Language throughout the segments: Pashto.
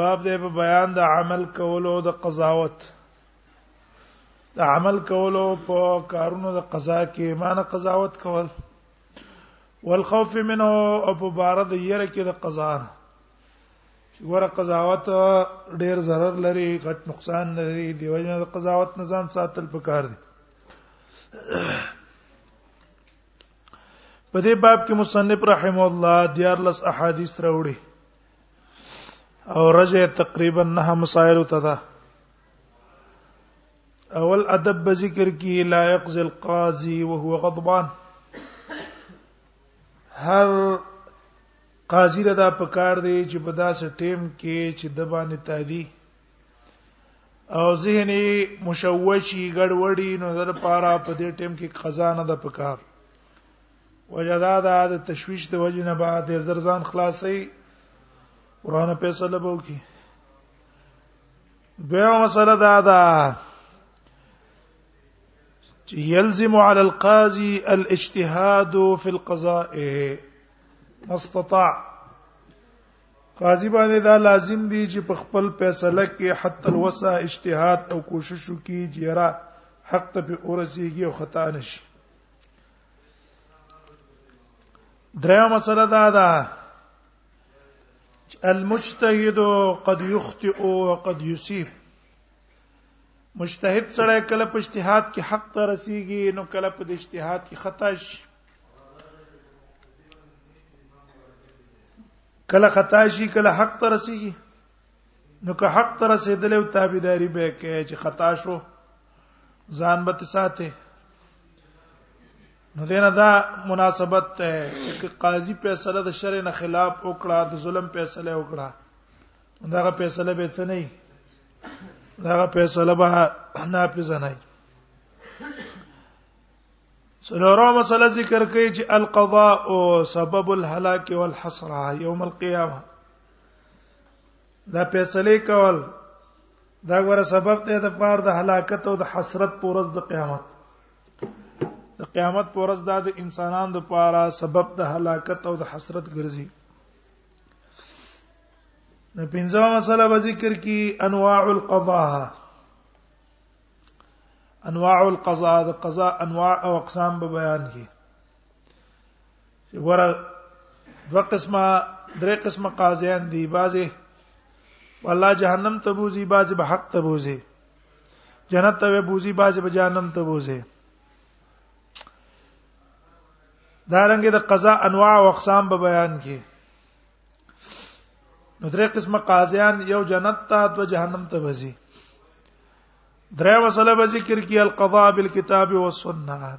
باب دې په بیان د عمل کولو د قضاوت د عمل کولو په کارونو د قضا کې معنی قضاوت کول والخوف منه او په بار د یره کې د قضا چې ګوره قضاوت ډیر zarar لري غټ نقصان لري دی وجه د قضاوت نظام ساتل پکار دي په دې باب کې مصنف رحم الله دیار لس احادیث راوړي او رجه تقریبا نه مسائل ته ده اول ادب به ذکر کی لا يقضي القاضي وهو غضبان هر قاضي ردا پکار دی چې په داسې ټیم کې چې د باندې تادي او ذهني مشوشي ګډوډي نو در پاره په دې ټیم کې خزانه د پکار وجدا دا د تشويش د وجې نه بعد د زرزان خلاصي قران فیصله به وکي دویمه مسله دا ده چې يلزم على القاضي الاجتهاد في القضاء ما استطاع قاضي باندې دا لازم دی چې په خپل فیصله کې حتی الوسع اجتهاد او کوشش وکړي چې را حق ته په اورسيږي او خطا نشي دریا مسله دا ده المجتهد قد يخطئ وقد يصيب مجتهد سره کله په اجتهاد کې حق ته رسیږي نو کله په اجتهاد کې خطا شي کله خطا شي کله حق ته رسیږي نو که حق ته رسیدلې او تابعداري به کې چې خطا شو ځان به ساته نو دینه دا مناسبت ته چې قاضي فیصله د شرع نه خلاف وکړه د ظلم فیصله وکړه داغه فیصله به څه نه داغه فیصله به نافذ نه سلورو مسله ذکر کوي چې القضاء او سبب الهلاك والحسره يوم القيامه دا فیصله کول دا غوړه سبب ته د پاره د هلاکت او د حسرت پورز د قیامت د قیامت پورز دا د انسانان د پاره سبب د هلاکت او د حسرت ګرځي د پنځمه مسله به ذکر کی انواع القضاء انواع القضاء د قضاء انواع او اقسام به بیان کی ګوره دوه قسمه درې قسمه قاضیان دي بعضي والله جهنم ته بوزي بعضي به حق ته بوزي جنت ته بوزي بعضي به جهنم ته بوزي دا رنګ د قضا انواع او اقسام به بیان کړي نو درې قسمه قاضیان یو جنت ته او جهنم ته وځي درې وسله به ذکر کی القضاء بالکتاب والسنه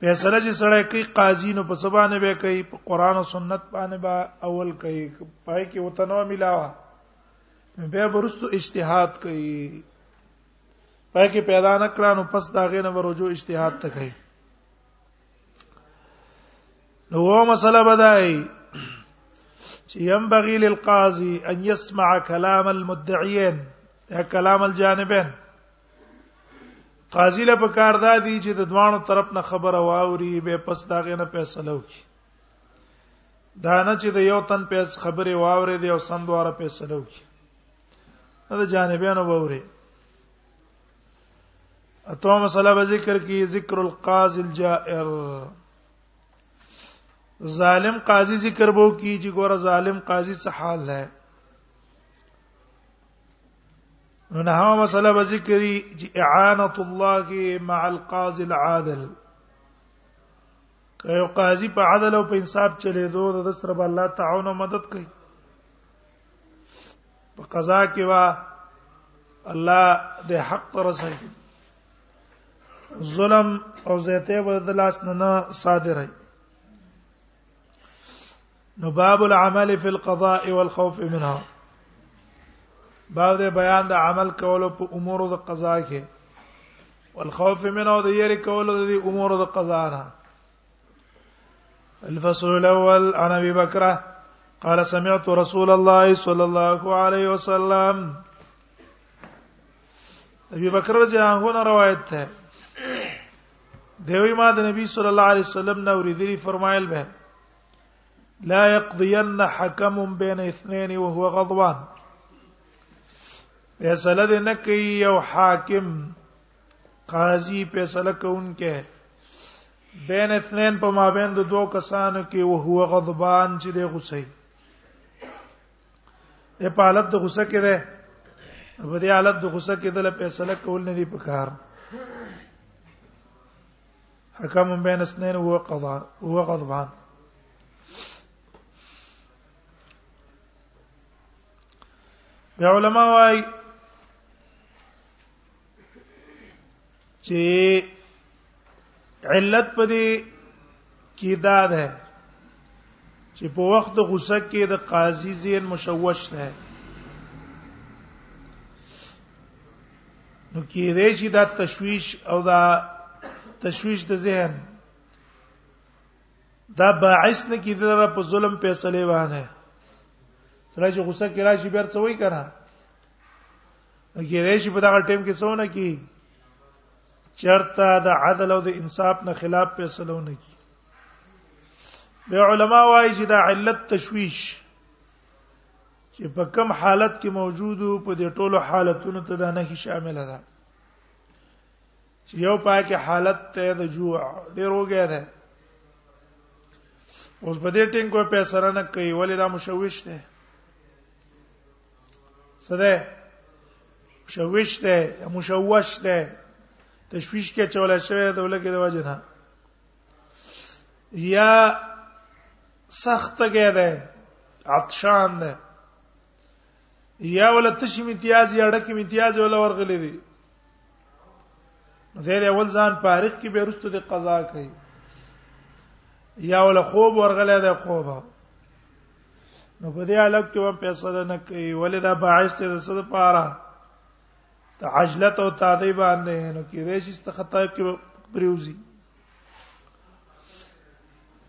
فیصله چې سره کوي قاضي نو په سبا نه به کوي په قران او سنت باندې با اول کوي پای کې وته نو ملاوه به برستو اجتهاد کوي پای کې پیدا نه کړه نو پس دا غینه ورجو اجتهاد ته کوي نو و مسله بدای چې ينبغي للقاضي ان يسمع كلام المدعيين يا كلام الجانبين قاضي له پکار دا دی چې د دوانو طرف نه خبره واوري به پس داغه نه فیصله وکړي دا نه چې د یو تن په خبره واوري دی او سم دواره فیصله وکړي دا جانبانو ووري اتو مسله به ذکر کی ذکر القاضي الجائر ظالم قاضي ذکر بو کی چې ګوره ظالم قاضي څه حال ہے نو نه هغه مسله به ذکرې چې اعانه الله مع القاضي العادل که یو قاضي په عدل او په انصاف چلے دو د سره به الله تعاون او مدد کوي په قضا کې وا الله د حق پر رسي ظلم او زیته به د لاس نه صادره نو باب العمل فی القضاء والخوف منها باب د بیان د عمل کولو په امور د قضا کې والخوف منه او د یری کولو د امور د قضا نه الفصل الاول عن ابي بكر قال سمعت رسول الله صلى الله عليه وسلم ابي بکر رضی الله عنه روایت ده دوی ما د نبی صلی الله علیه وسلم نو ریدلی فرمایل به لا يقضين حكم بين اثنين وهو غضبان فیصله دې نه کوي یو حاکم قاضي فیصله کوونکې بین اثنين په مابین د دوه کسانو کې او هو غضبان چې د غصې په حالت د غصه کې ده په دې حالت د غصه کې د فیصله کول نه دی پکار حکم بین اسنین هو قضا هو غضبان بیا علما وايي چې علت پدې کې دا ده چې په وخت د غوسه کې د قاضي زین مشوش ده نو کې دې شي دا تشويش او دا تشويش د ذهن دا باعث نه کې دره په ظلم فیصله وانه سره چې غوسه کې راشي بیا څه وای کنه کې دې شي په دا ټیم کې څه ونه کی چرته د عدل او د انصاف نه خلاف فیصله ونه کی به علما وايي چې دا علت تشويش چې په کم حالت کې موجودو په دې ټولو حالتونو ته دا نه شامل ده چې یو پاکه حالت ته د جوع ډیر وګیا ده اوس په دې ټینګ کوه پیسې را نه کوي ولې دا مشوش ده سده مشوش ده مشوش ده تشویش کې چولا شوی د ولګي د وجه نه یا سخت تګی دی عطشان دی یا ول تشی امتیاز یا ډکی امتیاز ول ورغلی دی نو دې اول ځان فارغ کی به رسته د قضا کوي یا ول خوب ورغلی دی خوب نو په دې حالت کې هم فیصله نه کوي ولې دا باعث ته د څه لپاره تعجلت او تعذیب باندې نو کې ریش استخطاب کې پریوزی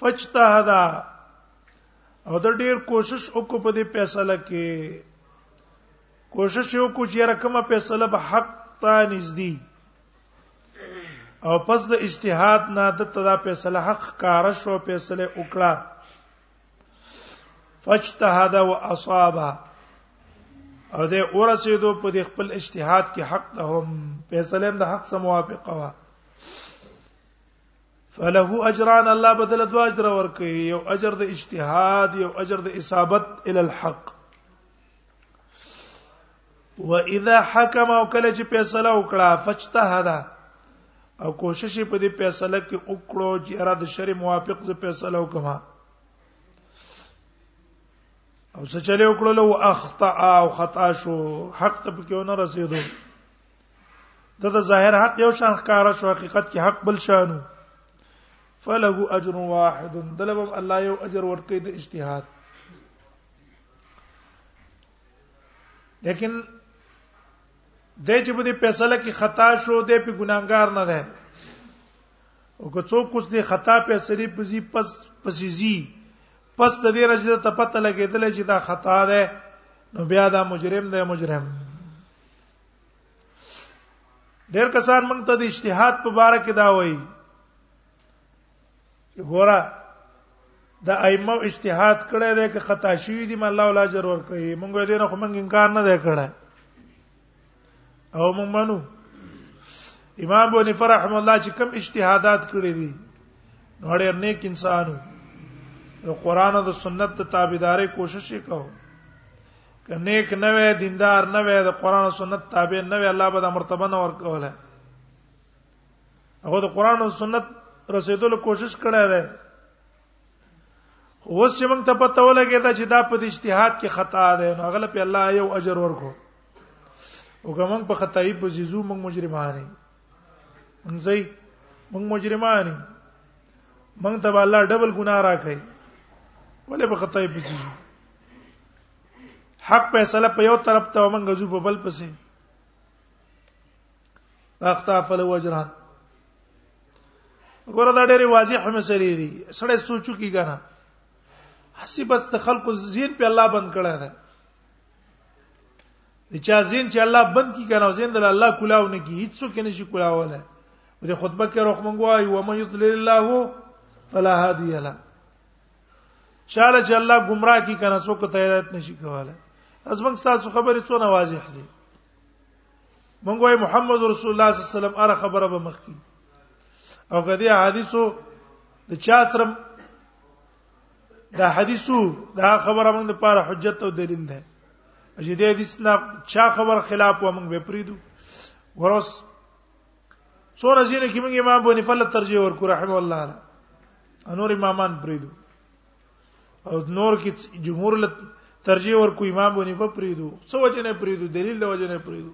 فاجتهد او د ډیر کوشش وکړو په دې فیصله کې کوشش یو کو چې رقمه فیصله به حق ته نږدې او پس د اجتهاد نه د تدا فیصله حق کار شو فیصله وکړه فاجتهد واصاب او د اورسیدو په د خپل اجتهاد کې حق ته هم فیصله د حق سره موافقه وه فله اجران الله بدل دوا اجر ورکي یو اجر د اجتهاد یو اجر د اصابت ال الحق واذا حكم او کله چې فیصله وکړه فاجتهد او کوشش په دې فیصله کې وکړو چې را د شری موافق ز فیصله وکما او څه چلے وکړو لو اخطا او خطا شو حق ته پکې نه رسیدو دغه ظاهر حق یو شان ښکارا شو حقیقت کې حق بل شانو فله اجر واحد دلبم الله یو اجر ورکړي د اجتهاد لیکن د چې په دې فیصله کې خطا شو د په ګناګار نه ده او که څوک اوس دې خطا په سری پزی پس پسیزی پس د دې رجده ته پته لګیدل چې دا خطا ده نو بیا دا مجرم ده مجرم ډېر کسان موږ ته د اجتهاد په اړه کې دا وایي ګوره د ائمه اجتهاد کړی دی که خطا شوی دی الله ولا اجر ورکړي موږ دې نه خو موږ انکار نه دی کړی او موږ منو امام ابو حنیفه رحم الله چې کوم اجتهادات کړی دي نو ډېر نیک انسانو د قران او د سنت ته تابعداري کوشش وکاو کنيک نه وي دیندار نه وي د قران او سنت تابع نه وي الله به د مرتبه نه ورکوله هغه د قران او سنت رسیدلو کوشش کړی دی اوس چې موږ ته پته ولګی دا چې دا په اجتهاد کې خطا ده نو هغه په الله یو اجر ورکو او ګمنګ په خدای په زیزو موږ مجرمان یو موږ زی موږ مجرمان یو موږ ته الله ډبل ګناه راکړي ولې په خدای په زیزو حق فیصله په یو طرف ته او منګه زو په بل پسې اخطا فل وجران ګوره دا ډېری واضح مسلې دي سړی سوچو کی کنه حسی بس د خلکو زین په الله بند کړه ده د چا زین چې الله بند کی کنه زین د الله کلاو نه کی هیڅ څوک نه شي کلاواله د خطبه کې روخ مونږ وای و من یضلل الله فلا هادی له چاله چې الله گمراه کی کنه څوک ته هدایت نشي کوله از موږ تاسو خبرې څونه واضح دي موږ وايي محمد رسول الله صلی الله علیه وسلم اره خبره به مخ کی او کدی حدیثو د چا سره دا حدیثو دا خبره موږ لپاره حجت او دلیل ده چې دې حدیث نه چا خبر خلاف و موږ به پریدو ورس څو رزینه کې موږ امام بونی فل ترجیح ورکو رحم الله انور امامان پریدو او نور کې جمهور له ترجیح ورکو امام بونی په پریدو څو وجه نه پریدو دلیل د وجه نه پریدو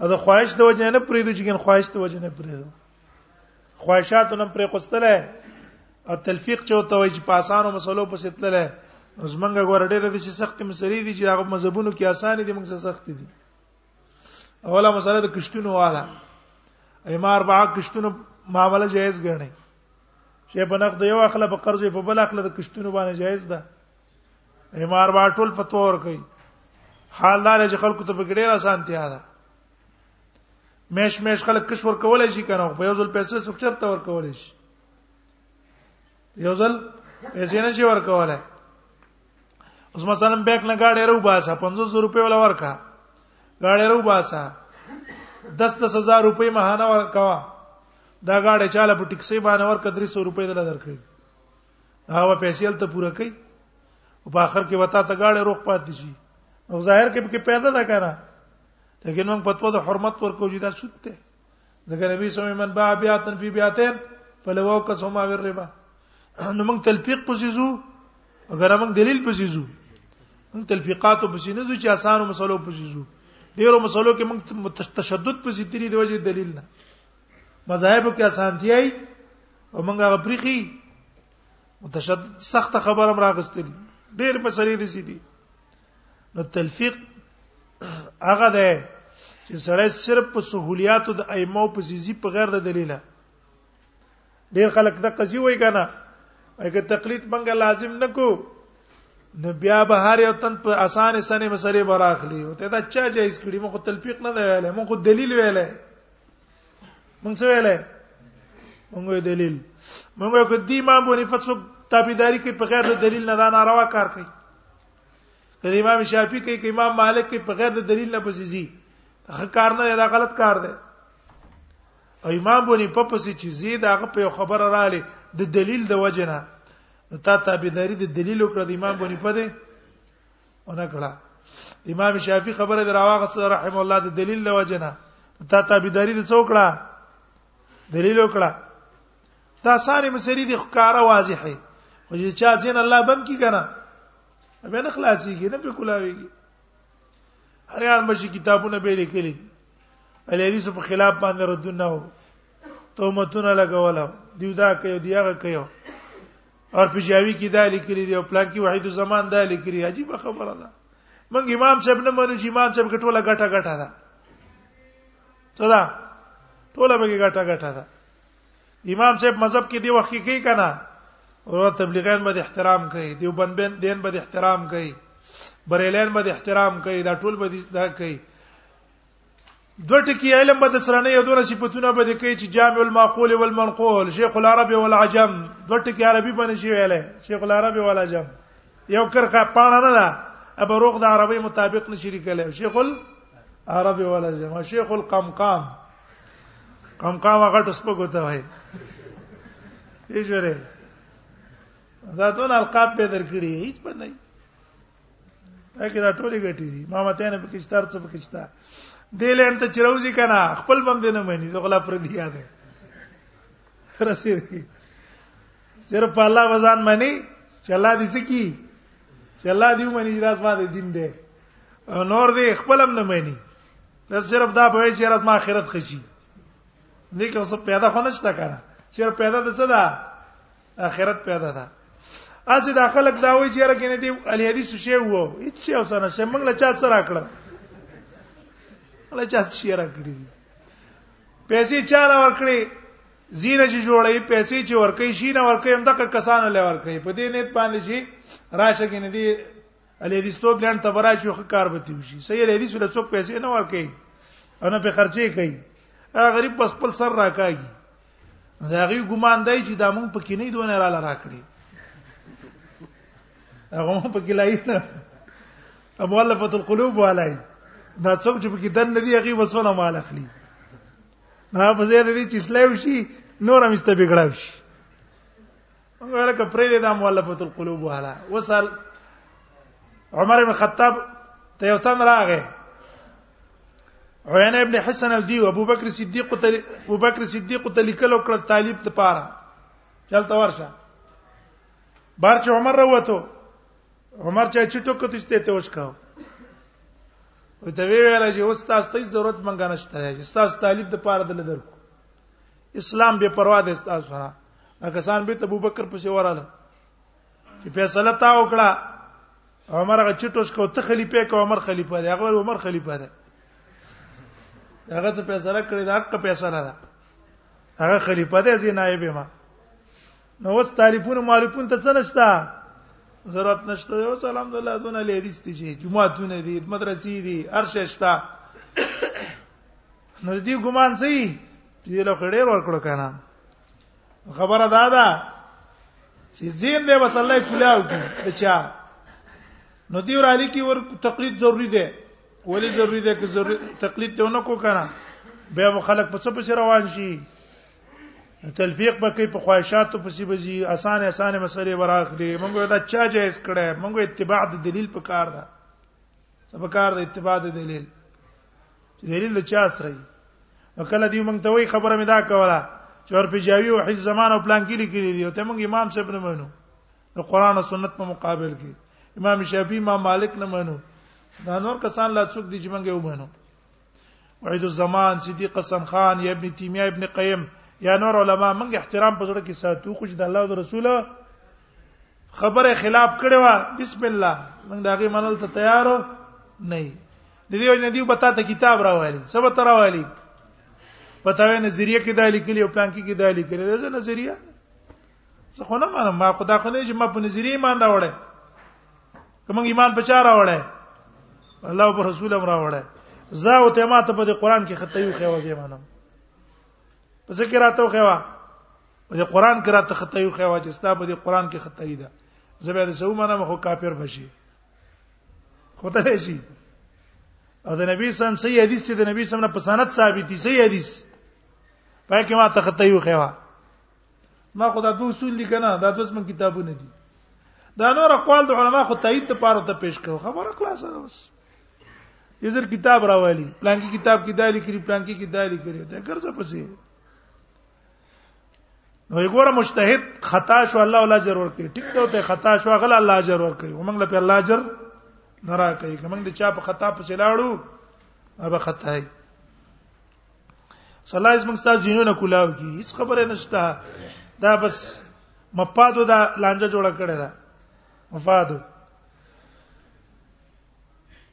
او د خواهش د وجه نه پریدو چې ګن خواهش د وجه نه پریدو خواهشات نن پرې قستله او تلفیق چې وته وي چې په اسانو مسلو پسې تلله زمونږ غوړ ډېر دي چې سخت مسلې دي چې هغه مذهبونو کې اسانې دي موږ سره سخت دي اوله مسله د کشتونو والا ایمه اربعه کشتونو معامله جایز ګڼي چې په نقد یو اخله په قرض په بل اخله د کشتونو باندې جایز ده ایمه اربعه ټول فتوا ور کوي حال دار چې خلکو ته په ډیر اسانتیا ده مېش مېش خلک کشور کولای شي کنه په یو ځل پیسې څوک چرته ور کولای شي یو ځل پیسې نه شي ورکوله اوس مثلا بیک نه گاډي رو باسه 500 روپے ولا ورکا گاډي رو باسه 10000 روپے ماهانه ورکا دا گاډي چاله په ټیکسي باندې ورکا 300 روپے دل درکړي هغه پیسې ته پوره کړي او په اخر کې وتا ته گاډي روخ پاتې شي او ظاهر کې کې پیدا ده کنه لیکن موږ پتو د حرمت ورکو جدا سود ته ځکه نبی صلی الله علیه وسلم من باع بیاتن فی بیاتین فلو کسما بالربا نو موږ تلفیق پسې زو اگر موږ دلیل پسې زو موږ تلفیقات پسې نه زو چې اسانو مسلو پسې زو ډیرو مسلو کې موږ تشدد پسې تیری دی وجه دلیل نه مذاهب کې اسانتي ای او موږ هغه پریخي متشدد سخت خبره مراغستلی ډیر مسلې دي سي دي نو تلفیق هغه ده چې سړی صرف په سہولیاتو د ائمه په زیزي په غیر د دلیله ډیر خلک د قضیه وای کنه اګه تقلید منګه لازم نکو نو بیا به هر یو تن په اسانه سنې مسلې براخلی او ته دا چا جایز کړي مخ تلفیق نه دی ویلې مخ دلیل ویلې مونږ څه ویلې مونږ دلیل مونږ کو دی امام بونی فسق تابعداري کوي په غیر د دلیل نه دا ناروا کار کوي کله امام شافعي کوي کې امام مالک کې په غیر د دلیل نه پسې زی هغه کار نه دا غلط کار دی او امام بونی په پسې چې زید هغه په خبره رااله د دلیل د وجه نه تا تابعداري د دلیل وکړه د امام بونی په دې ونه کړه امام شافعي خبره دراواغه سره رحم الله د دلیل د وجه نه تا تابعداري د څوکړه دلیل وکړه دا ساري مسری دي ښکارا واضحه خو چې چا زین الله بم کی کنه به نه خلاصيږي نه په کولاويږي هر یار مشي کتابونه به لیکلي ال حدیث په خلاف باندې ردونه وو تومتونه لګولا دیو دا کوي دی هغه کوي اور پجاوی کی دا لیکلي دی او پلان کی وحید زمان دا لیکلي عجیب خبره ده منګ امام صاحب نه منو چې امام صاحب کټوله غټه غټه ده څه ده ټوله به غټه غټه ده امام صاحب مذهب کې دی وخت کې کوي کنه او تبلیغیان به احترام کوي دیوبند بن دین به احترام کوي بریلین به احترام کوي دا ټول به دا کوي دوه ټکی علم به د سرانه یو دوه صفاتونه به د کوي چې جامع المعقول والمنقول شیخ العرب والعجم دوه ټکی عربي باندې شي ویلې شیخ العرب والعجم یو کرخه پاڼه نه ده ابه روغ د عربي مطابق نشي لیکل شیخ العرب والعجم شیخ القمقام کم کا وغټ سپګو ته وای یې جوړه دا ټول القاب به درکړي هیڅ په نه هغه دا ټولې ګټي دي ما ماته نه پکې ستار څه پکې ستا دې لین ته چروزی کنه خپل بم دې نه مانی زغلا پر دی یاده رسېږي چر په الله وزن مانی چې الله دې سکی چې الله دې مانی چې داس ما دې دین دې نور دې خپلم نه مانی نه صرف دا به چې راز ما آخرت خشي نه کې اوس پیدا خو نشته کنه چې پیدا د څه ده آخرت پیدا ده اسی دا خلک دا وایي چې راکې نه دی الی حدیث شی وو هیڅ اوس نه شم موږ له چا سره راکړه له چا شی راکړي پیسې چا را ورکړي زینه چې جوړې پیسې چې ورکې شي نه ورکې هم دغه کسانو لور کوي په دې نیت باندې شي راشه کې نه دی الهدیس تو پلان ته براشي خو کار به تی وشي سید الهدیس له څوک پیسې نه ورکړي انا په خرچه کوي هغه غریب بس خپل سر راکاږي دا غي ګمان دی چې دا مونږ پکې نه دونه را لراکړي هغه مونږ پکې لای نه ابو الفت القلوب والای دا څوک چې پکې دن ندي هغه وسونه مال اخلي نه په زیاده دي چې اسلام شي نور هم استبګړاو شي موږ لکه پرې دې د مؤلفه القلوب وهلا وصل عمر بن خطاب ته یو تن راغی عیان ابن حسن او دی ابو بکر صدیق ته ابو بکر صدیق ته لیکل او کړ طالب ته پاره چلته ورشه بار چې عمر راوته عمر چې چټو کته شته ته وشکاو او ته ویل چې اوس تاسو ته ضرورت مونږ نشته چې تاسو طالب د پاره دل درکو اسلام به پروا ده تاسو سره هغه سان به ابو بکر پسې وراله چې فیصله تا وکړه عمر هغه چټوس کو ته خلیفہ کو عمر خلیفہ دی هغه عمر خلیفہ دی هغه څه فیصله کړی دا حق فیصله ده هغه خلیفہ دی زی نائب ما نو وڅ تعریفونه معرفون ته څه نشته ضرورت نشته او الحمدلله دونه لیدیس دي چې جمعهونه دي مدرسې دي ارشه شته نو دې ګمان سي چې له خړې ور کړو کنه خبره دا ده چې زین دی وسله کلاو کی بچا نو دی ور علی کی ور تقلید ضروری دی ولی ضروری دی که ضروری تقلید ته نکو کنه به خلک په څه پس روان شي تلفیق به کوي په خواهشاتو پسې بزي اسانه اسانه مسلې وراخلي مونږ دا چا جایز کړه مونږ اتباع د دلیل په کار ده سبا کار د اتباع د دلیل چې دلیل د چا سره وي نو کله دی مونږ ته وای خبره مې دا کوله چې اور په جاوی او حفظ زمان او پلان کې لیکلي دي او ته مونږ امام صاحب نه منو نو قران او سنت په مقابل کې امام شافعي امام مالک نه منو دا نور کسان لا څوک دي چې مونږ یې ومنو وعید الزمان صدیق حسن خان یا ابن تیمیه ابن قیم یا نور علما موږ احترام په زړه کې ساتو خو چې د الله او رسول خبره خلاف کړي وا بسم الله موږ دا غي منل ته تیارو نه د دې وجه دی په تاسو کتاب راوالي سبا تر راوالي پتاوی نظریه کې دا لیکلی او پلان کې کې دا لیکلی دا نظریه زه خو نه مانم ما خدا خو نه چې ما په نظریه ایمان راوړی کوم ایمان په چا راوړی الله او رسول امر راوړی زه او ته ما ته په قرآن کې خطیو خو ځې مانم په ذکر راته خو په دې قران کې راته خطا یو خو چې ستا په دې قران کې خطا یې ده زبې د سو منه مخ کافر بشي خو ته شي او د نبی سم صحیح حدیث چې د نبی سم نه په سند ثابت دي صحیح حدیث پای کې ما ته خطا یو خو ما خدا دوه اصول لیکنه دا دوه من کتابونه دي دا نور اقوال د علما خو تایید ته پاره ته پیش کړو خبره خلاصه ده بس یو ځل کتاب راوالي پلان کې کتاب کې دالی کړی پلان کې کې دالی کړی دا ګرځه پسې نو ګوره مجتهد خطا شو الله ولا اجر ورکړي ټیک ته ته خطا شو غل الله اجر ورکړي ومنګ له په الله اجر نه راکړي کومنګ د چا په خطا په چلاړو ابا خطا هي صلی الله علیه وسلم جنونه کولاو کی هیڅ خبره نشته دا بس مفادو دا لانجه جوړه کړی دا مفادو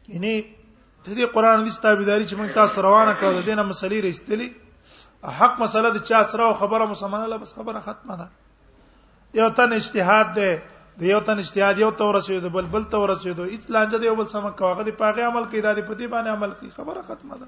یعنی ته دې قران دې ستابیداری چې موږ تاسو روانه کړو د دینه مسلې رښتلې حق مسله د چا سره خبره مسمنه لا بس خبره ختمه ده یو تن اجتهاد ده د یو تن اجتهاد یو تور رسید بل بل تور رسید هیڅ لانجه دی بل سم کاغه دی پاغه عمل کوي د دې پتی باندې عمل کوي خبره ختمه ده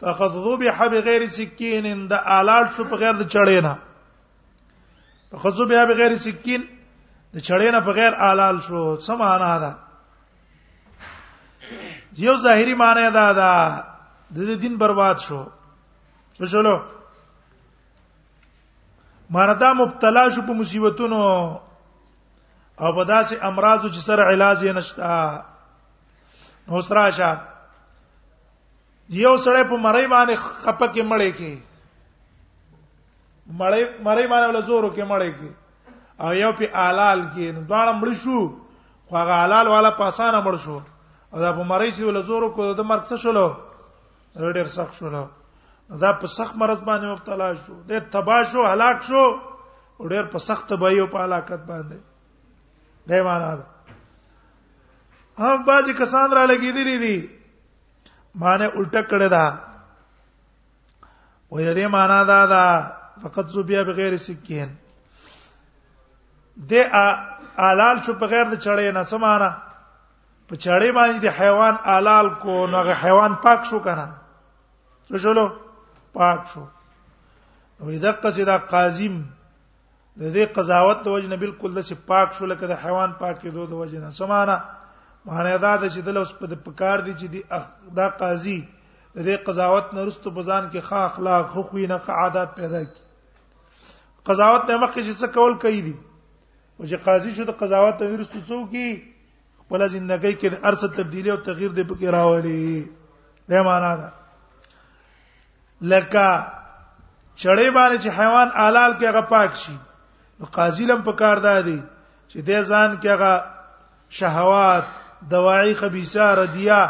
فقط ذبح بغیر سکین د آلات شو په غیر د چړې نه فقط ذبح بغیر سکین د چړې نه په غیر آلات شو څه معنا ده یو ظاهری معنی دا ده د دې دین برباد شو څه شلو مردا مبتلا شو په مصیبتونو او په داسې امراضو چې سره علاج یې نشته نو سره شه یو سړی په مړی باندې خپه کې مړی کې مړی مړی باندې ول زور کې مړی کې او یو په آلال کې نو دواړه مړ شو خو هغه آلال والا په اسانه مړ شو او دا په مړی چې ول زور کو د مرګ څه شولو ډېر سخت شولو دا په سخت مرض باندې مبتلا شو د تبا شو هلاک شو ډېر په سخت بایو په هلاکت باندې دی معنا ده هم بعضی کسان را لګیدلی دي معنی الټه کړه دا وې دې معنا دا دا فقط زوبیا بغیر سکین د آلال شو بغیر د چړې نه سمانا په چړې باندې د حیوان آلال کو نو هغه حیوان پاک شو کنه څه شولو پاک شو نو دقه چې دا قاضیم د دې قضاوت د وجه نه بالکل د څه پاک شو لکه د حیوان پاک کېدو د وجه نه سمانه معنی دا ده چې د لوس په پکار دي چې دا قاضي د دې قضاوت نه رستو بزان کې ښه اخلاق خو خوې نه عادت پیدا کی قضاوت ته مخکې چې څه کول کوي دي او چې قاضي شو د قضاوت ته ورستو څو کی خپل ژوندۍ کې د ارث تبدیلی او تغییر د پکې راولي دا معنا ده لکه چړې باندې چې حیوان آلال کې هغه پاک شي نو قاضي لم په کار دی چې د ځان کې هغه شهوات دواعي خبيسه ردیه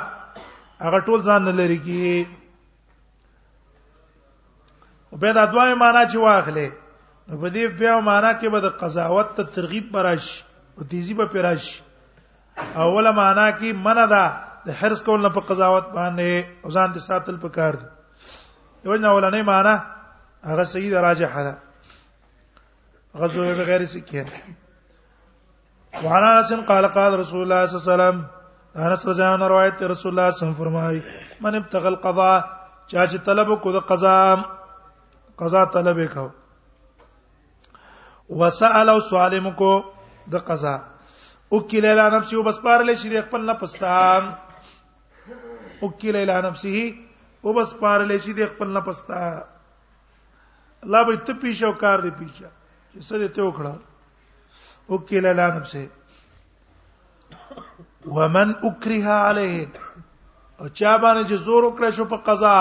هغه ټول ځان نه لري کی او به دا دوه معنا چې واخلې نو په دې په معنا کې به د قضاوت ته ترغیب برش او تیزی به پرش اوله معنا کې منع ده د حرس کول نه په قضاوت باندې او ځان دې ساتل پکار دي یو نه ولنې معنا هغه صحیح راجحه ده غزو به غیر سکین وعن انس قال قال رسول الله صلی الله علیه وسلم انس رضی الله عنه روایت رسول الله صلی الله علیه وسلم فرمای من ابتغى القضاء چا چې طلب کو د قضا قضا طلب وکاو وسأل او سوال مکو د قضا او کله لا نفسه وبس پارل شي د خپل نفس ته او کله لا نفسه وبس پارل شي د خپل نفس ته الله به ته پیښو کار دی پیښه چې څه دې ته وکړه او کله لا نفسه ومن اکره عليه او چا باندې چې زور وکړ شو په قضا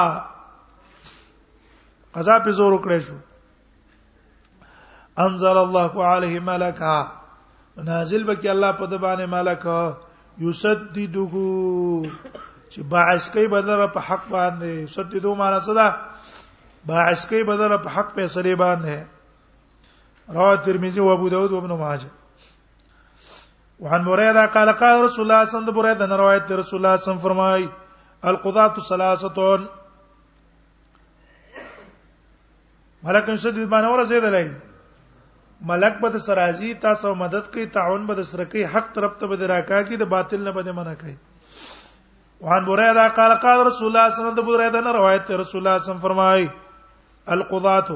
قضا په زور وکړ شو انزل الله عليه ملکا نازل بک الله په دبانې ملکا یسددوه چې باعث کوي بدر په حق باندې یسددو معنا څه ده باعث کوي بدر په حق فیصله باندې رواه ترمذی او ابو داود وابن ماجه وعن بريدة قال قال رسول الله صلى الله عليه وسلم بريدة نے روایت رسول الله صلی الله علیه وسلم فرمائی القضاة ثلاثه ملک نشد به باندې ورسېدلای ملک به د سرازي تاسو مدد کوي تعاون به د سره کوي حق طرف ته به راکا کی د باطل نه به منع کوي وان بوریدا قال قال رسول الله صلی الله علیه وسلم د بوریدا نه روایت ته رسول الله صلی الله علیه وسلم فرمایي القضات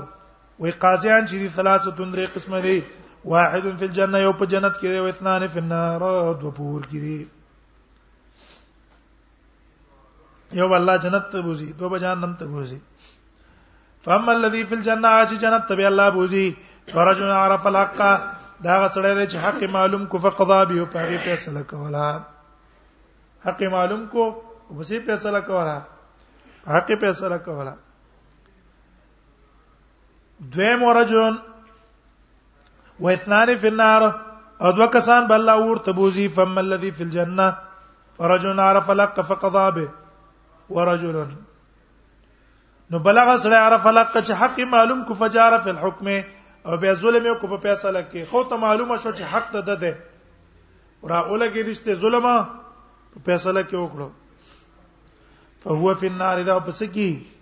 وی قاضیان چې دي ثلاثه درې قسمه دي واحد فی الجنه یو په جنت کې دی او اثنان فی النار دو پور کې دي یو الله جنت ته بوزي دو به جهنم ته بوزي فاما الذي في الجنه چې جنت ته به الله بوزي فرجنا عرف الحق دا غسړی دی چې حق معلوم کو فقضا به په هغه فیصله کولا حق معلوم کو وبسې فیصله کولا حق فیصله کولا دویم ورجون و اثنان فی النار او دو کسان بل الله ورته بوزي فم الذي فی الجنه فرجل عرف لق فقضى به ورجل نو بلغه سره عرف لق چې حق معلوم کو فجار فی الحكم او بیا ظلم کو په فیصله کې خو ته معلومه شو چې حق ده ده را اولګی دشته ظلم په فیصله کې وکړو فهو فی النار دا پس کی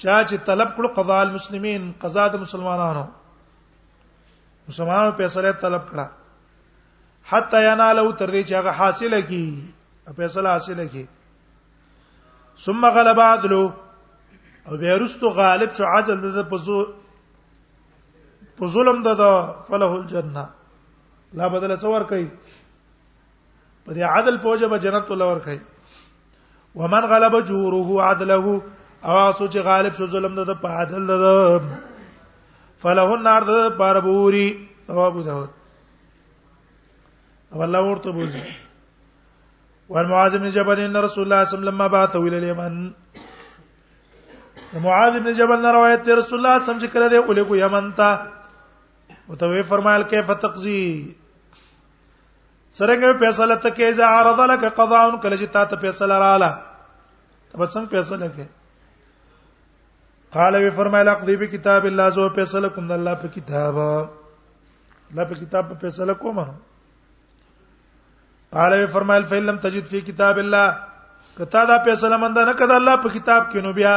چا چې طلب کړو قضاء المسلمین قضا د مسلمانانو مسلمانانو فیصله طلب کړه حتا ینالو تر دې چې هغه حاصله کی فیصله حاصله کی ثم غلب عدلو او بیا رستو غالب شو عدل د پزو په ظلم د فله الجنه لا بدل څور کوي په دې عدل پوجا به جنت ول ورکړي ومن غلب جوره عدله او سوچ غالب شو ظلم د په عدل د فله النار د بار بوري او ابو داود او الله ورته بوزي وان معاذ بن جبل ان رسول الله صلى الله عليه وسلم لما بعث الى اليمن معاذ بن جبل نے روایت ته رسول الله سمجھ کړه دے اولے کو یمن تا او ته فرمایل کیف تقضی څنګه فیصله ته کې اذا عرض لك قضاء کله چې تا ته فیصله رااله ته به څنګه فیصله کې قال وی فرمایل اقضی به کتاب الله زو فیصله کوم د الله په کتاب الله په کتاب په فیصله کوم قال وی فرمایل فإن لم تجد فی کتاب الله کته دا فیصله مند نه کده الله په کتاب کې نو بیا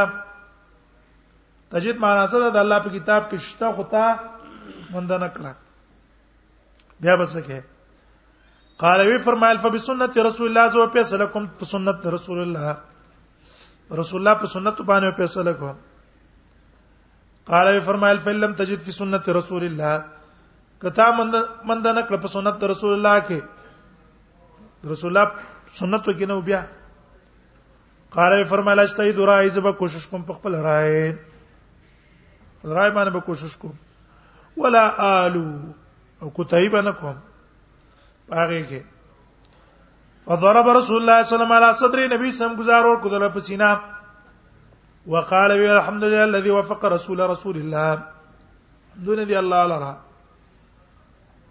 تجد معنا څه ده د الله په کتاب کې شته خو تا مند نه کړه بیا بسکه قال وی فرمایل فبسنت رسول الله زو فیصله کوم په سنت رسول الله رسول الله په سنت باندې فیصله کوم قال وی فرمایل فلم تجد فی سنت رسول الله کتا مند مند نه کړ په سنت رسول الله کې رسول الله سنت کې نو بیا قال فرمایل اجتهد رای زب کوشش کوم په خپل رای رای باندې به کوشش کوم ولا آلو او کوتای باندې کوم هغه کې فضرب رسول الله صلی الله علیه وسلم علی صدر نبی سم گزار ور کدل په سینا وقال وی الحمد لله الذي وفق رسول رسول الله دون دي الله لرا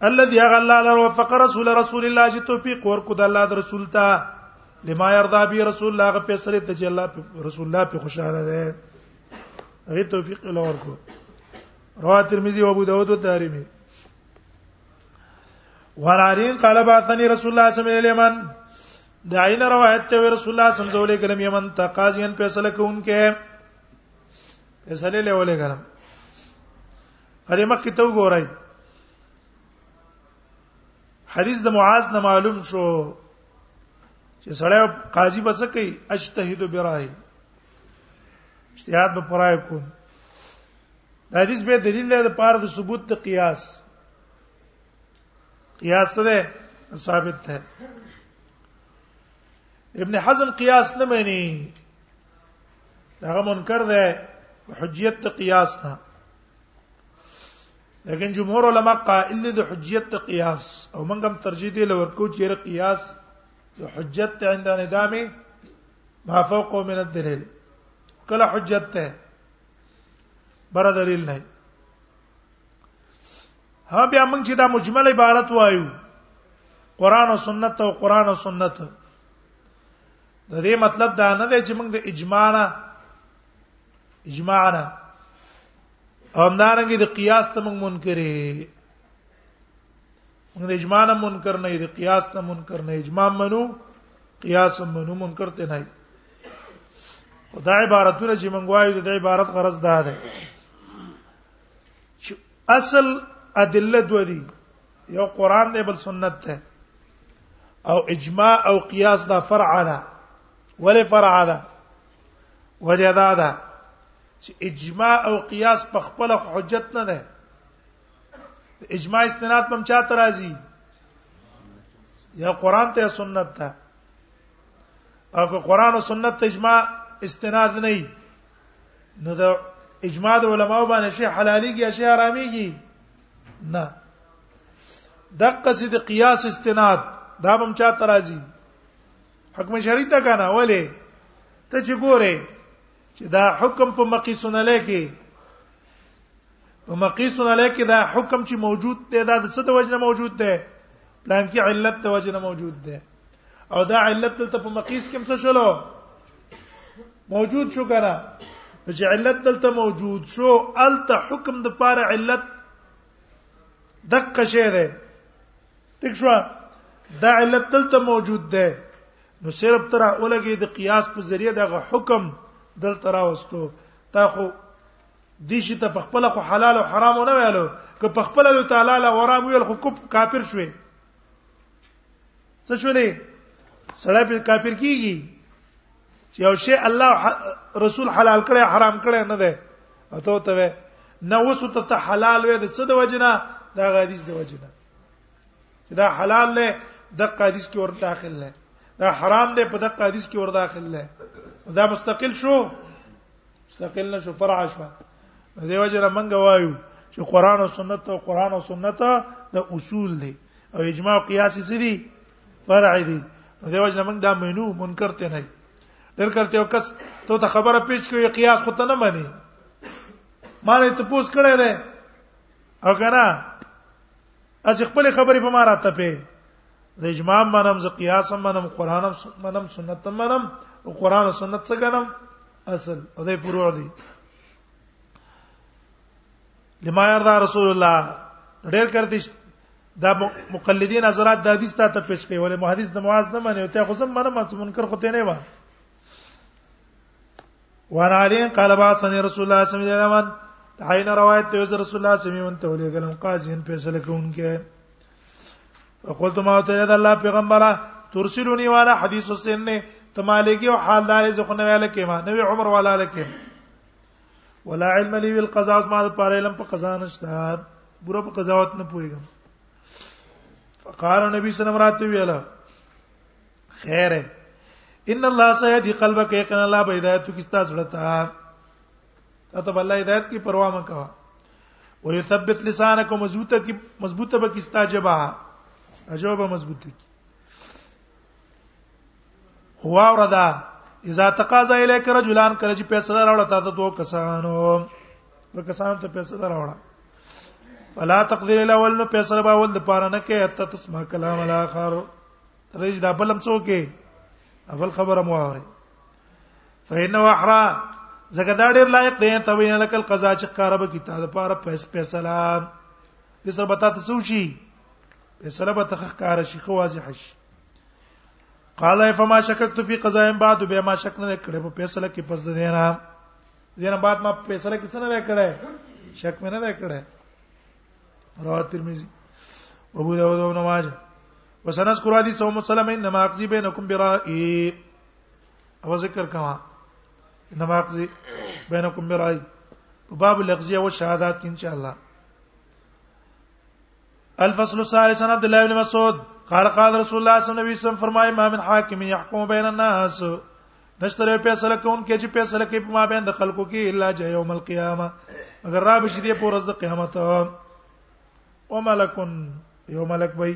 الذي هغه الله لر وفق رسول رسول الله چې توفیق ورکو د الله د رسول ته لما يرضى به رسول الله هغه فیصله ته چې الله رسول الله په خوشاله ده هغه توفیق له ورکو رواه ترمذی او ابو داود او دارمی ورارین قال بعثني رسول الله صلی الله علیه وسلم د عین روایت ته رسول الله صلی الله علیه وسلم یمن تقاضین فیصله کوونکې فیصله لولې کړم هرې مخ کې ته وګورئ حدیث د معاذ نه معلوم شو چې سړی قاضي به څه کوي اجتهد برای اجتهاد به پرای کو د حدیث به دلیل دی د پاره د ثبوت د قیاس قیاس سره ثابت ده ابن حزم قیاس نه مانی هغه منکر ده حجیت ته قیاس نه لیکن جمهور علما قائل دي د حجیت ته قیاس او موږ هم ترجیح دی لور کو چې قیاس د حجت ته عند ندامه ما فوق من الدلیل کله حجت ته بر دلیل نه ها بیا موږ چې دا مجمل عبارت وایو قران او سنت او قران او سنت د دې مطلب دا نه دی چې موږ د اجماع نه اجماع نه همدارنګه د قیاس ته موږ منکرې موږ د اجماع نه منکر نه د قیاس نه منکر نه اجماع منو قیاس منو منکر ته نه خدا عبارتونه چې موږ وایو د عبارت غرض ده ده چې اصل ادله دوه دي یو قران دی بل سنت ده او اجماع او قیاس دا فرع ده ولې فرع ده وجه دا ده چې اجماع او قیاس په خپل حجت نه ده اجماع استناد پم چا ترازی یا قران ته سنت ته او که قران او سنت ته اجماع استناد نه وي نو دا اجماع د علماو باندې شی حلاليږي یا شی حراميږي نه دقه سي د قياس استناد دا هم چا ترازي حکم شرعي ته کنه ولې ته چې ګوره چې دا حکم په مقیسونه لکه په مقیسونه لکه دا حکم چې موجود دی دا د څه د وجنه موجود دی پلان کې علت د وجه نه موجود ده او دا علت دلته په مقیس کې څه شلو موجود شو کنه چې علت دلته موجود شو الته حکم د پاره علت دقه شی ده ټیک شو دا علت دلته موجود ده نو صرف تر اولګي د قیاس په ذریعه دغه حکم دلته راوستو تا خو دي شي ته په خپل خو حلال او حرام نه ویلو که په خپل یو تعالی له غرام ویل خو کوپ کافر شوي څه شولې سړی په کافر کیږي چې یو شی الله رسول حلال کړي حرام کړي نه ده او ته ته نه وسو ته حلال وې د څه د وجنه دا حدیث د وجنه دا حلال له د حدیث کې ور داخل نه دا حرام دی په د حدیث کې ور داخل نه دا مستقل شو مستقل نشو فرع شو دیو جره منګه وایو چې قران او سنت او قران او سنت د اصول دي او اجماع او قیاس څه دي فرع دي دیو جره منګه دا مینو منکر ته نه ډېر کرته یو کس ته ته خبره پیچ کوي قیاس خو ته نه مانی ما نه ته پوس کړی دی او کنه از خپل خبرې په ما راته په د اجماع منم ز قیاس منم قران منم سنت منم او قران او سنت څنګه منم اصل او دې فروع دي لما يرضى رسول الله ډېر کرتی دا مقلدین حضرات د حدیث ته پیش کوي ولې محدث د معاذ نه مني او ته خو زم منه مات منکر خو ته نه و وان علی قال با سن رسول الله صلی الله علیه وسلم تعین روایت ته رسول الله صلی الله علیه وسلم ته ولې ګلم قاضی فیصله کوونکې قلت ما ته یاد الله پیغمبره ترسلونی والا حدیث حسین نه تمالګي او حال دار زه خو نه ویل کېما نو عمر والا لکه ولا علم لي بالقضاء ما د پاره علم په قضا نشته ګوره په قضاوت نه پويګم فقال نبی صلی الله علیه وسلم ویلا خیره ان الله سيهدي قلبك يقين الله بيدايتك استاذ ولتا ته الله هدایت کی پروا مکوا ويثبت لسانك مضبوطه کی مضبوطه به کی استاجبا استاجبا مضبوطه کی هو اوردا اذا تقاضى اليك رجلان کله چې پیسې راوړل تا ته دوه کسانو دوه کسان ته پیسې راوړل فلا تقدر الاول نو پیسې به اول د پاره نه کې حتی تسمع کلام الاخر رج دا بلم څوکې اول خبره مو اوري فإنه احرا زګه دا ډیر لایق دی ته وینا لکل قضا چې کار به کیته د پاره پیس فیصله د سر بتا ته څو شي فیصله به تخ کار شي خو واضح شي قال فما شککت فی قضاء بعد به ما شک نه کړې په فیصله کې پس د دینا دینا بعد ما فیصله کې څه نه کړې شک مې نه کړې رواه ترمذی ابو داود او نواجه وسنذكر حديث ام سلمة انما اقضي بينكم برائي او ذکر کما انما اقضي بينكم برای په باب الاقضي او شهادات کې ان شاء الله الفصل الثالث عن عبد الله بن مسعود قال قال رسول الله صلی الله علیه وسلم فرمای ما من حاکم يحكم بين الناس نشتره فیصله کون کې چې فیصله کوي په ما بین د خلکو کې الا جه یوم القیامه اگر را بشي دې پورز د قیامت او ملکن یو ملک وای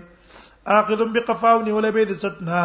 اخذ بقفاونی ولبید ستنا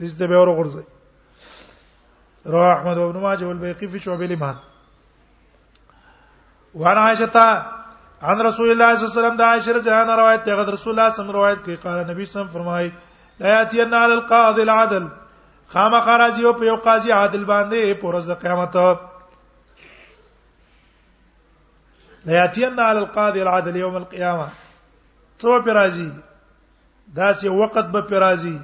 دې ته به ورغورځي رواه احمد وابن ماجه والبيقي في شعب الايمان وعن عائشه عن رسول الله صلی الله علیه وسلم د عائشه رضی الله عنها روایت ده رسول الله صلی الله علیه وسلم روایت کوي قال نبی صلی الله علیه وسلم فرمایي لا یاتی ان علی القاضی العدل خامخ راځي او په یو قاضي عادل باندې پر ورځ د قیامت لا یاتین علی القاضی العدل یوم القیامه څو پر راځي دا سه وخت به پرازي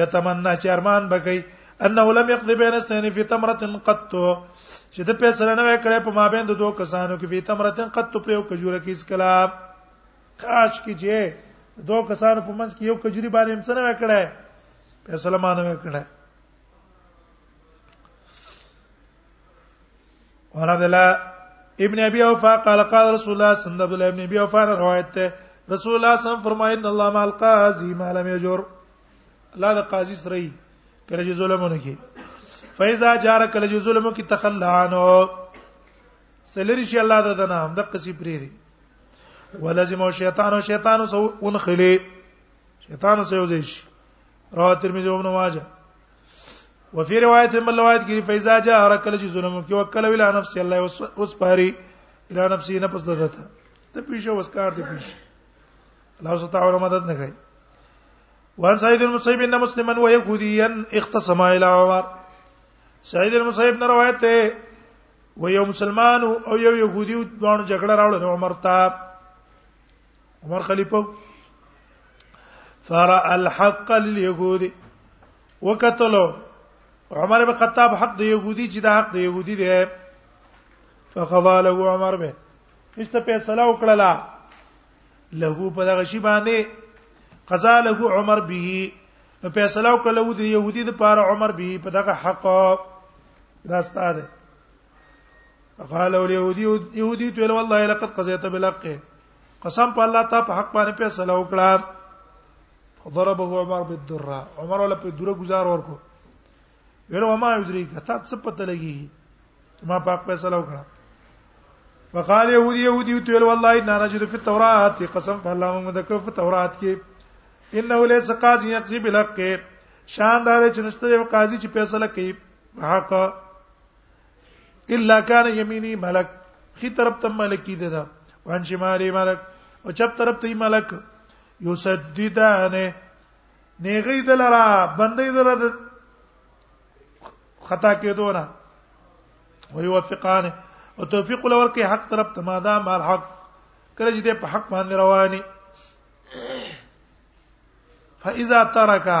یتمنا چې ارمان بکې انه لم يقضي بين اثنين في تمره قط چې د فیصله نه وکړي په مابین د دوه کسانو کې په تمرتن قد تو پرو کجوره کې اسکلا کاش کې چې دوه کسانو په منځ کې یو کجوري باندې هم څه نه وکړي فیصله ما نه وکړي وعن عبد الله ابن ابي اوفا قال قال رسول الله صلى الله عليه وسلم ابن ابي اوفا روایت ته رسول الله صلی الله علیه وسلم فرمایي ان الله مع القاضي ما لم يجر الله د قاضي سره کله چې ظلمونه کوي فاذا جار کله چې ظلم کوي تخلى عنه سلری شي الله د دنا هم د قصي پری دي ولزم شیطان او شیطان سو انخلی شیطان سو یوځي شي رواه ترمذی او ابن ماجه وفي روایت من روایت کې فیزا جاء هر کله چې ظلم کوي وکل ویل نفس الله اوس پاري الى نفسي نه پسته ده ته پیښه وسکار دی پیښه الله ستاسو مدد نه کوي وان سعيد المصيب ان مسلما ويهوديا اختصم الى عمر سعيد المصيب نه روایت ده و یو مسلمان او یو يهودي دوه جګړه راوړل عمر ته عمر خلیفہ فرا الحق لليهود وکتلو عمر بن خطاب حق د يهودي چې دا حق د يهودي دی فقضى له عمر به مشته فیصله وکړه له په دغه شی باندې قضا له عمر به نو فیصله وکړه د يهودي د پاره عمر به په دغه حق دا ستاده قال او يهودي يهودي تو والله لقد قضيت بالحق قسم په الله ته په حق باندې فیصله وکړه ضربه عمر بالدره عمر ولا په دره گزار ورکو ویلو ما یدری کته څه پته لګي ما په حق فیصله وکړه فقال يهودي يهودي تو والله ان نجد في التوراة قسم په الله موږ د کوم په تورات کې انه ليس قاضي يقضي بالحق شان دار چې نشته یو قاضي چې فیصله کوي حق الا كان يميني ملک خي طرف ته ملک دي ده وان شمالي ملک او چپ طرف ته ملک یسددانه نیغی دلرا بندې دلرا خطا کېدو نه ويوفقانه او توفیق لور کې حق طرف ته ماده مال حق کله چې په حق باندې رواني فاذا ترکا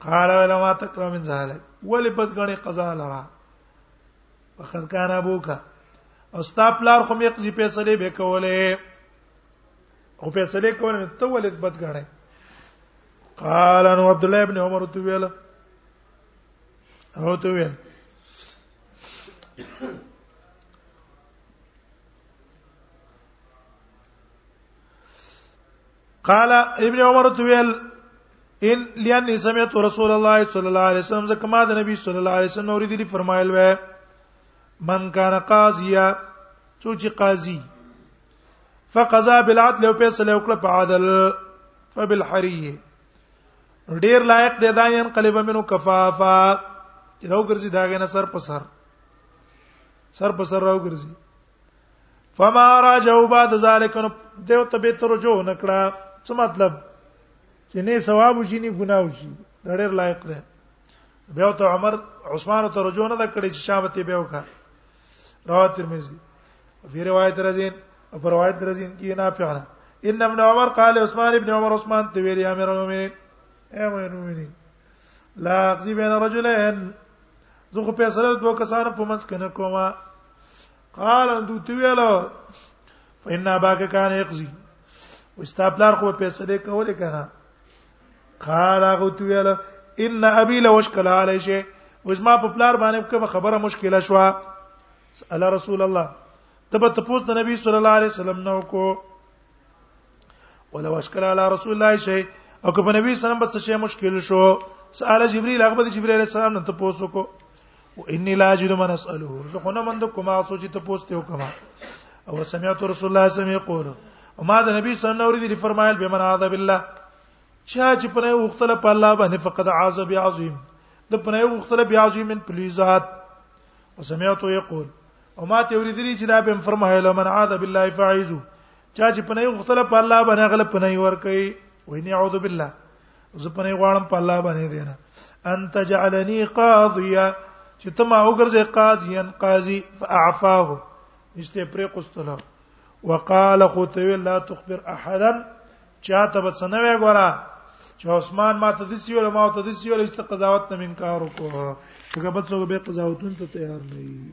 قال ولا ما تكره من ذلك ولې بد غني قضا لرا فقد كان ابوك او ستا پلار خو مې قضې فیصله به کولې او فیصله کولې ته ولې بد غني قال ان عبد الله ابن عمر تو ویل هو تو ویل قال ابن عمر تویل ان لئن سمعت رسول الله صلی الله علیه وسلم زکه ما د نبی صلی الله علیه وسلم اوریدلی فرمایل و من کان قاضیا څوک چې قاضي فقضا بالعدل او فیصله وکړه په عدل فبالحریه ډیر لایق دی دا ین قلب منو کفافا چې راو ګرځي دا غنه سر په سر سر په سر راو ګرځي فما راجو بعد ذلك نو دیو ته به ترجو نکړه څه مطلب چې نه ثواب وشي نه ګناه وشي دا ډېر لایق دی بیا ته عمر عثمان ته رجو نه کړی چې شابته به وکړه رواه ترمذی فی روایت رزین په روایت رزین کې نافع نه ان ابن عمر قال عثمان ابن عمر عثمان ته ویل امیر المؤمنین اے امیر المؤمنین لا اقضی بین رجلین زه خو فیصله دوه کسانو په منځ کې نه کومه قال ان دوت ویلا فإن اباك كان يقضي واستابلار خو پیسې دې کولې کنه قال هغه تو ویلا ان ابي لو اشكل علي شيء وزما په پلار باندې کوم خبره مشکله شو الله رسول الله تبه تپوس د نبی صلی الله علیه وسلم نو کو ولو اشکل علی رسول الله شی او که په نبی سلام په څه شی مشکل شو سال جبريل هغه د جبريل السلام نه ته پوسو کو و اني لا اجد من اساله زه خو نه مند کوم اسو چې ته پوسته وکما او سمعت رسول الله صلی الله علیه وسلم یقول او ما د نبی صلی الله علیه وسلم فرمایل به من عذاب الله چا چې پنه وختله په الله باندې فقط عذاب عظیم د پنه وختله بیا عظیم من پلیزات وسمعته یقول او ما ته ورېدلی چې دا به فرمایله من عاد بالله فاعذو چا چې پنه غختله په الله باندې غل پنه ور کوي ویني اعوذ بالله زه پنه غواړم په الله باندې دینه ان تجعلني قاضيا چې ته ما وګرځې قاضيا قاضي فاعفاه نشته پرې قستله وقال خوتوي لا تخبر احدا چاته به سنوي ګورا چې عثمان ما ته دسی ولا ما ته دسی ولا چې قضاوت نه منکار وکړو چې به څوک به قضاوتون ته تیار نه وي